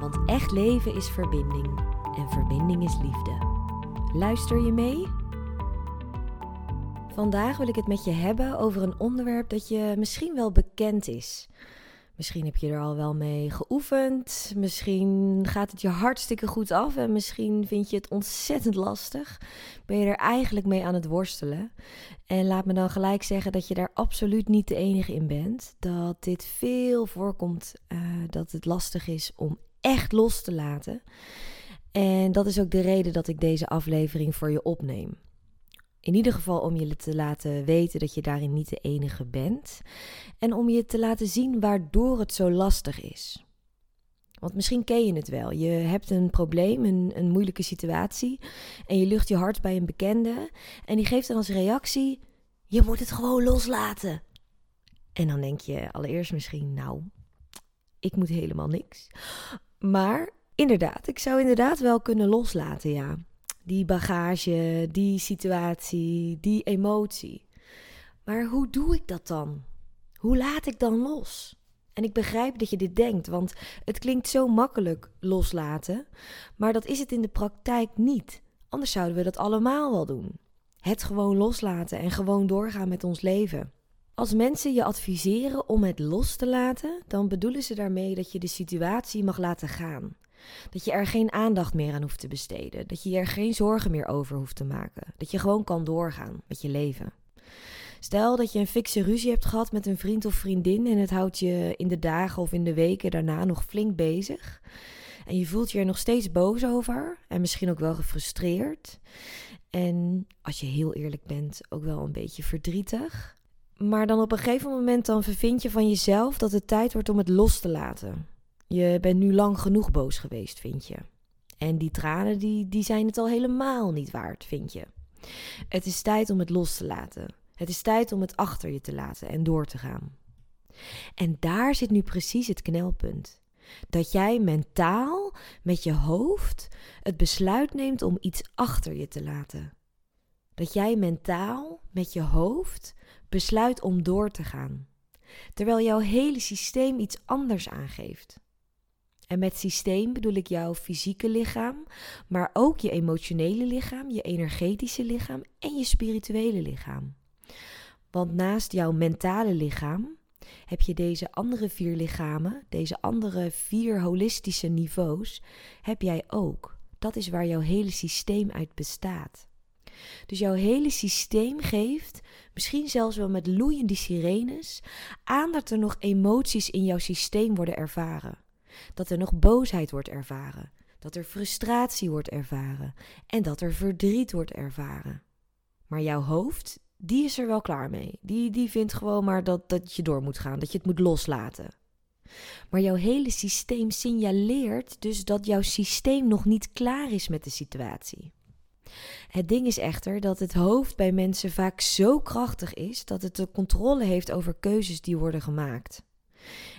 Want echt leven is verbinding en verbinding is liefde. Luister je mee? Vandaag wil ik het met je hebben over een onderwerp dat je misschien wel bekend is. Misschien heb je er al wel mee geoefend. Misschien gaat het je hartstikke goed af. En misschien vind je het ontzettend lastig. Ben je er eigenlijk mee aan het worstelen. En laat me dan gelijk zeggen dat je daar absoluut niet de enige in bent. Dat dit veel voorkomt. Uh, dat het lastig is om echt los te laten. En dat is ook de reden dat ik deze aflevering voor je opneem. In ieder geval om je te laten weten dat je daarin niet de enige bent. En om je te laten zien waardoor het zo lastig is. Want misschien ken je het wel. Je hebt een probleem, een, een moeilijke situatie. En je lucht je hart bij een bekende. En die geeft dan als reactie: Je moet het gewoon loslaten. En dan denk je allereerst misschien: Nou, ik moet helemaal niks. Maar inderdaad, ik zou inderdaad wel kunnen loslaten, ja. Die bagage, die situatie, die emotie. Maar hoe doe ik dat dan? Hoe laat ik dan los? En ik begrijp dat je dit denkt, want het klinkt zo makkelijk loslaten, maar dat is het in de praktijk niet. Anders zouden we dat allemaal wel doen. Het gewoon loslaten en gewoon doorgaan met ons leven. Als mensen je adviseren om het los te laten, dan bedoelen ze daarmee dat je de situatie mag laten gaan. Dat je er geen aandacht meer aan hoeft te besteden. Dat je er geen zorgen meer over hoeft te maken. Dat je gewoon kan doorgaan met je leven. Stel dat je een fikse ruzie hebt gehad met een vriend of vriendin en het houdt je in de dagen of in de weken daarna nog flink bezig. En je voelt je er nog steeds boos over en misschien ook wel gefrustreerd. En als je heel eerlijk bent, ook wel een beetje verdrietig. Maar dan op een gegeven moment dan vervind je van jezelf dat het tijd wordt om het los te laten. Je bent nu lang genoeg boos geweest, vind je. En die tranen die, die zijn het al helemaal niet waard, vind je. Het is tijd om het los te laten. Het is tijd om het achter je te laten en door te gaan. En daar zit nu precies het knelpunt. Dat jij mentaal met je hoofd het besluit neemt om iets achter je te laten. Dat jij mentaal met je hoofd besluit om door te gaan, terwijl jouw hele systeem iets anders aangeeft. En met systeem bedoel ik jouw fysieke lichaam, maar ook je emotionele lichaam, je energetische lichaam en je spirituele lichaam. Want naast jouw mentale lichaam heb je deze andere vier lichamen, deze andere vier holistische niveaus, heb jij ook. Dat is waar jouw hele systeem uit bestaat. Dus jouw hele systeem geeft, misschien zelfs wel met loeiende sirenes, aan dat er nog emoties in jouw systeem worden ervaren. Dat er nog boosheid wordt ervaren, dat er frustratie wordt ervaren en dat er verdriet wordt ervaren. Maar jouw hoofd, die is er wel klaar mee. Die, die vindt gewoon maar dat, dat je door moet gaan, dat je het moet loslaten. Maar jouw hele systeem signaleert dus dat jouw systeem nog niet klaar is met de situatie. Het ding is echter dat het hoofd bij mensen vaak zo krachtig is dat het de controle heeft over keuzes die worden gemaakt.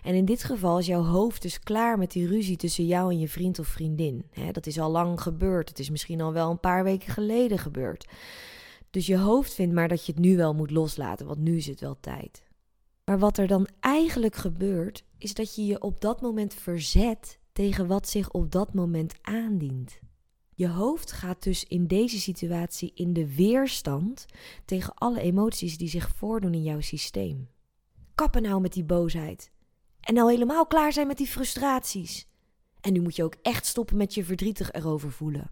En in dit geval is jouw hoofd dus klaar met die ruzie tussen jou en je vriend of vriendin. dat is al lang gebeurd. Het is misschien al wel een paar weken geleden gebeurd. Dus je hoofd vindt maar dat je het nu wel moet loslaten, want nu is het wel tijd. Maar wat er dan eigenlijk gebeurt, is dat je je op dat moment verzet tegen wat zich op dat moment aandient. Je hoofd gaat dus in deze situatie in de weerstand tegen alle emoties die zich voordoen in jouw systeem. Kappen nou met die boosheid. En nou helemaal klaar zijn met die frustraties. En nu moet je ook echt stoppen met je verdrietig erover voelen.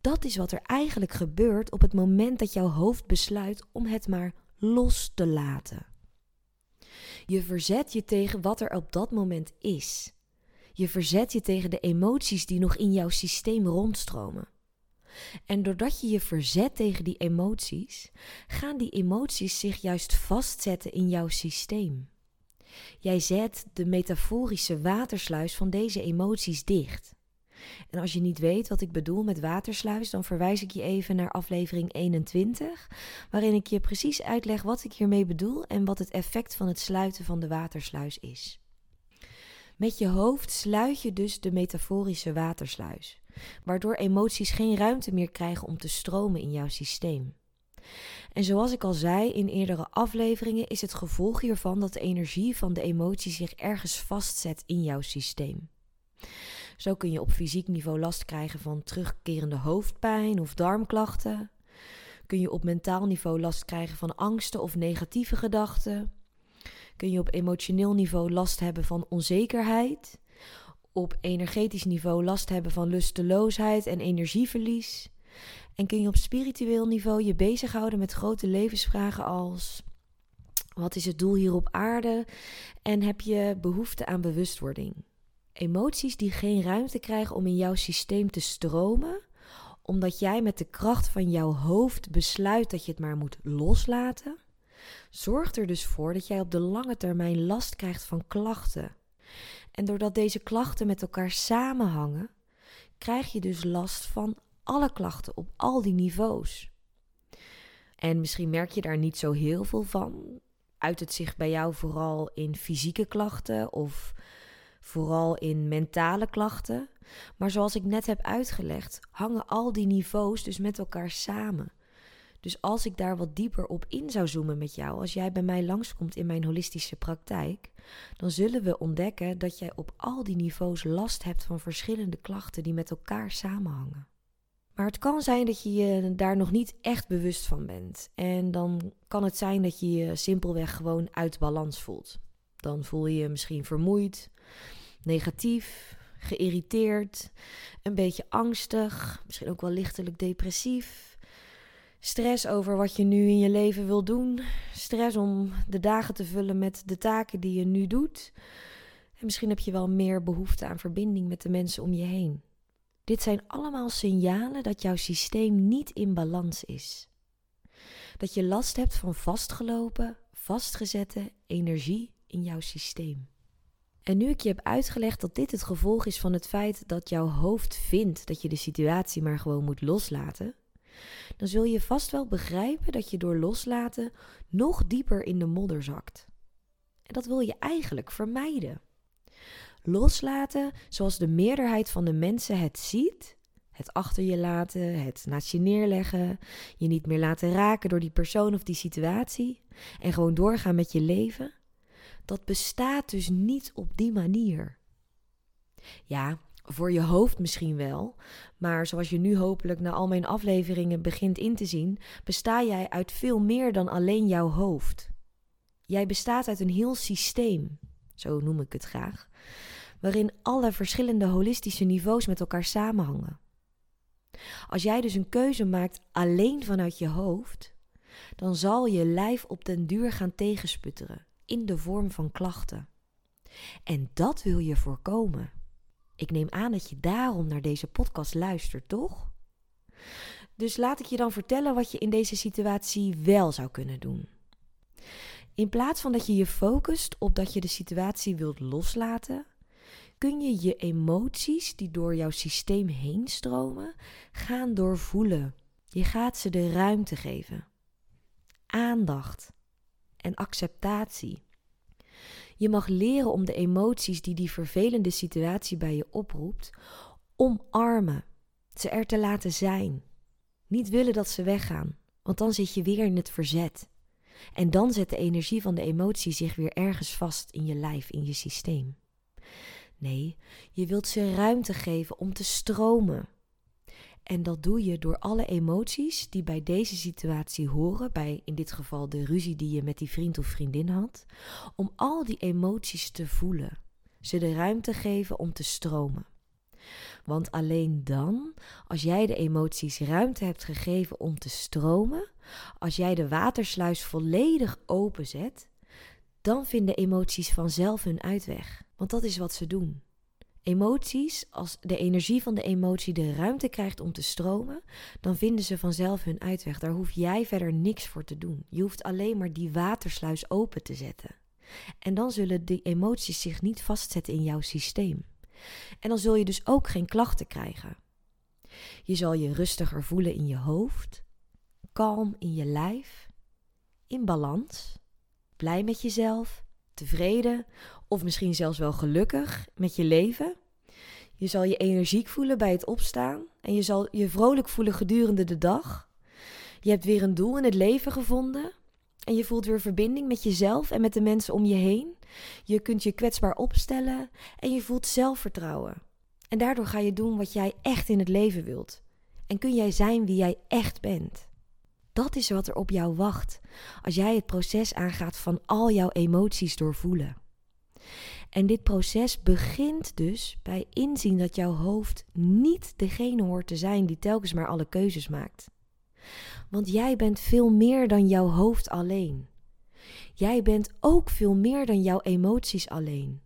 Dat is wat er eigenlijk gebeurt op het moment dat jouw hoofd besluit om het maar los te laten. Je verzet je tegen wat er op dat moment is. Je verzet je tegen de emoties die nog in jouw systeem rondstromen. En doordat je je verzet tegen die emoties, gaan die emoties zich juist vastzetten in jouw systeem. Jij zet de metaforische watersluis van deze emoties dicht. En als je niet weet wat ik bedoel met watersluis, dan verwijs ik je even naar aflevering 21, waarin ik je precies uitleg wat ik hiermee bedoel en wat het effect van het sluiten van de watersluis is. Met je hoofd sluit je dus de metaforische watersluis, waardoor emoties geen ruimte meer krijgen om te stromen in jouw systeem. En zoals ik al zei in eerdere afleveringen, is het gevolg hiervan dat de energie van de emotie zich ergens vastzet in jouw systeem. Zo kun je op fysiek niveau last krijgen van terugkerende hoofdpijn of darmklachten. Kun je op mentaal niveau last krijgen van angsten of negatieve gedachten. Kun je op emotioneel niveau last hebben van onzekerheid. Op energetisch niveau last hebben van lusteloosheid en energieverlies. En kun je op spiritueel niveau je bezighouden met grote levensvragen als: wat is het doel hier op aarde? En heb je behoefte aan bewustwording? Emoties die geen ruimte krijgen om in jouw systeem te stromen, omdat jij met de kracht van jouw hoofd besluit dat je het maar moet loslaten, zorgt er dus voor dat jij op de lange termijn last krijgt van klachten. En doordat deze klachten met elkaar samenhangen, krijg je dus last van alle klachten op al die niveaus. En misschien merk je daar niet zo heel veel van. Uit het zich bij jou vooral in fysieke klachten of vooral in mentale klachten. Maar zoals ik net heb uitgelegd, hangen al die niveaus dus met elkaar samen. Dus als ik daar wat dieper op in zou zoomen met jou, als jij bij mij langskomt in mijn holistische praktijk, dan zullen we ontdekken dat jij op al die niveaus last hebt van verschillende klachten die met elkaar samenhangen. Maar het kan zijn dat je je daar nog niet echt bewust van bent. En dan kan het zijn dat je je simpelweg gewoon uit balans voelt. Dan voel je je misschien vermoeid, negatief, geïrriteerd, een beetje angstig, misschien ook wel lichtelijk depressief. Stress over wat je nu in je leven wil doen. Stress om de dagen te vullen met de taken die je nu doet. En misschien heb je wel meer behoefte aan verbinding met de mensen om je heen. Dit zijn allemaal signalen dat jouw systeem niet in balans is. Dat je last hebt van vastgelopen, vastgezette energie in jouw systeem. En nu ik je heb uitgelegd dat dit het gevolg is van het feit dat jouw hoofd vindt dat je de situatie maar gewoon moet loslaten, dan zul je vast wel begrijpen dat je door loslaten nog dieper in de modder zakt. En dat wil je eigenlijk vermijden. Loslaten zoals de meerderheid van de mensen het ziet, het achter je laten, het naast je neerleggen, je niet meer laten raken door die persoon of die situatie en gewoon doorgaan met je leven, dat bestaat dus niet op die manier. Ja, voor je hoofd misschien wel, maar zoals je nu hopelijk na al mijn afleveringen begint in te zien, besta jij uit veel meer dan alleen jouw hoofd. Jij bestaat uit een heel systeem, zo noem ik het graag, waarin alle verschillende holistische niveaus met elkaar samenhangen. Als jij dus een keuze maakt alleen vanuit je hoofd, dan zal je lijf op den duur gaan tegensputteren in de vorm van klachten. En dat wil je voorkomen. Ik neem aan dat je daarom naar deze podcast luistert, toch? Dus laat ik je dan vertellen wat je in deze situatie wel zou kunnen doen. In plaats van dat je je focust op dat je de situatie wilt loslaten, kun je je emoties die door jouw systeem heen stromen gaan doorvoelen. Je gaat ze de ruimte geven. Aandacht en acceptatie. Je mag leren om de emoties die die vervelende situatie bij je oproept, omarmen, ze er te laten zijn. Niet willen dat ze weggaan, want dan zit je weer in het verzet. En dan zet de energie van de emotie zich weer ergens vast in je lijf, in je systeem. Nee, je wilt ze ruimte geven om te stromen. En dat doe je door alle emoties die bij deze situatie horen, bij in dit geval de ruzie die je met die vriend of vriendin had, om al die emoties te voelen, ze de ruimte geven om te stromen. Want alleen dan, als jij de emoties ruimte hebt gegeven om te stromen, als jij de watersluis volledig openzet, dan vinden emoties vanzelf hun uitweg. Want dat is wat ze doen. Emoties, als de energie van de emotie de ruimte krijgt om te stromen, dan vinden ze vanzelf hun uitweg. Daar hoef jij verder niks voor te doen. Je hoeft alleen maar die watersluis open te zetten. En dan zullen die emoties zich niet vastzetten in jouw systeem. En dan zul je dus ook geen klachten krijgen. Je zal je rustiger voelen in je hoofd, kalm in je lijf, in balans, blij met jezelf, tevreden of misschien zelfs wel gelukkig met je leven. Je zal je energiek voelen bij het opstaan en je zal je vrolijk voelen gedurende de dag. Je hebt weer een doel in het leven gevonden en je voelt weer verbinding met jezelf en met de mensen om je heen. Je kunt je kwetsbaar opstellen en je voelt zelfvertrouwen. En daardoor ga je doen wat jij echt in het leven wilt. En kun jij zijn wie jij echt bent. Dat is wat er op jou wacht als jij het proces aangaat van al jouw emoties doorvoelen. En dit proces begint dus bij inzien dat jouw hoofd niet degene hoort te zijn die telkens maar alle keuzes maakt. Want jij bent veel meer dan jouw hoofd alleen. Jij bent ook veel meer dan jouw emoties alleen.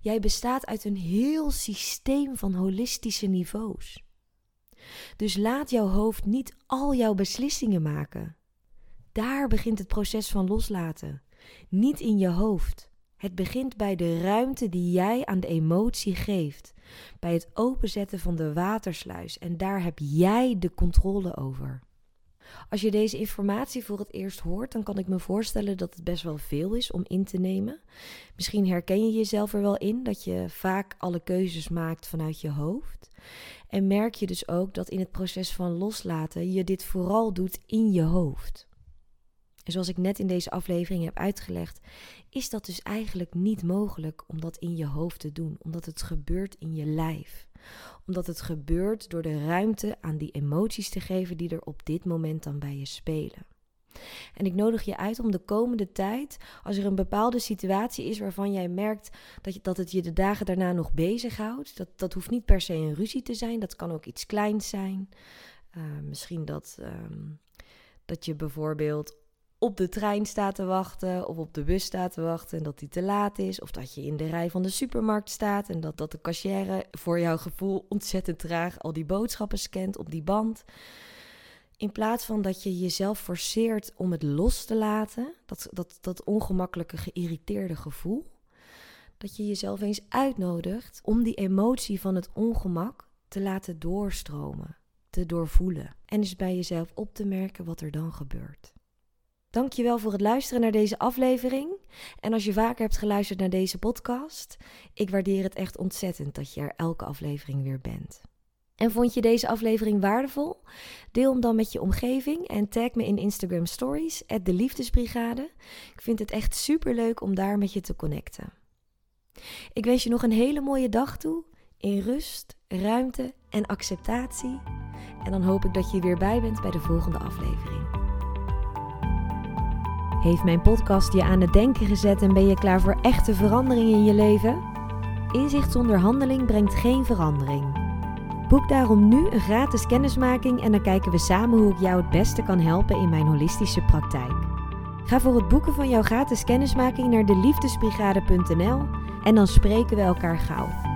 Jij bestaat uit een heel systeem van holistische niveaus. Dus laat jouw hoofd niet al jouw beslissingen maken. Daar begint het proces van loslaten. Niet in je hoofd. Het begint bij de ruimte die jij aan de emotie geeft. Bij het openzetten van de watersluis. En daar heb jij de controle over. Als je deze informatie voor het eerst hoort, dan kan ik me voorstellen dat het best wel veel is om in te nemen. Misschien herken je jezelf er wel in dat je vaak alle keuzes maakt vanuit je hoofd. En merk je dus ook dat in het proces van loslaten je dit vooral doet in je hoofd. En zoals ik net in deze aflevering heb uitgelegd, is dat dus eigenlijk niet mogelijk om dat in je hoofd te doen, omdat het gebeurt in je lijf. Omdat het gebeurt door de ruimte aan die emoties te geven die er op dit moment dan bij je spelen. En ik nodig je uit om de komende tijd, als er een bepaalde situatie is waarvan jij merkt dat, je, dat het je de dagen daarna nog bezighoudt, dat, dat hoeft niet per se een ruzie te zijn, dat kan ook iets kleins zijn. Uh, misschien dat, um, dat je bijvoorbeeld op de trein staat te wachten of op de bus staat te wachten en dat die te laat is. Of dat je in de rij van de supermarkt staat en dat, dat de cashier voor jouw gevoel ontzettend traag al die boodschappen scant op die band. In plaats van dat je jezelf forceert om het los te laten, dat, dat, dat ongemakkelijke, geïrriteerde gevoel, dat je jezelf eens uitnodigt om die emotie van het ongemak te laten doorstromen, te doorvoelen. En dus bij jezelf op te merken wat er dan gebeurt. Dankjewel voor het luisteren naar deze aflevering. En als je vaker hebt geluisterd naar deze podcast, ik waardeer het echt ontzettend dat je er elke aflevering weer bent. En vond je deze aflevering waardevol? Deel hem dan met je omgeving en tag me in Instagram Stories, de Liefdesbrigade. Ik vind het echt super leuk om daar met je te connecten. Ik wens je nog een hele mooie dag toe, in rust, ruimte en acceptatie. En dan hoop ik dat je weer bij bent bij de volgende aflevering. Heeft mijn podcast je aan het denken gezet en ben je klaar voor echte verandering in je leven? Inzicht zonder handeling brengt geen verandering. Boek daarom nu een gratis kennismaking en dan kijken we samen hoe ik jou het beste kan helpen in mijn holistische praktijk. Ga voor het boeken van jouw gratis kennismaking naar deliefdesbrigade.nl en dan spreken we elkaar gauw.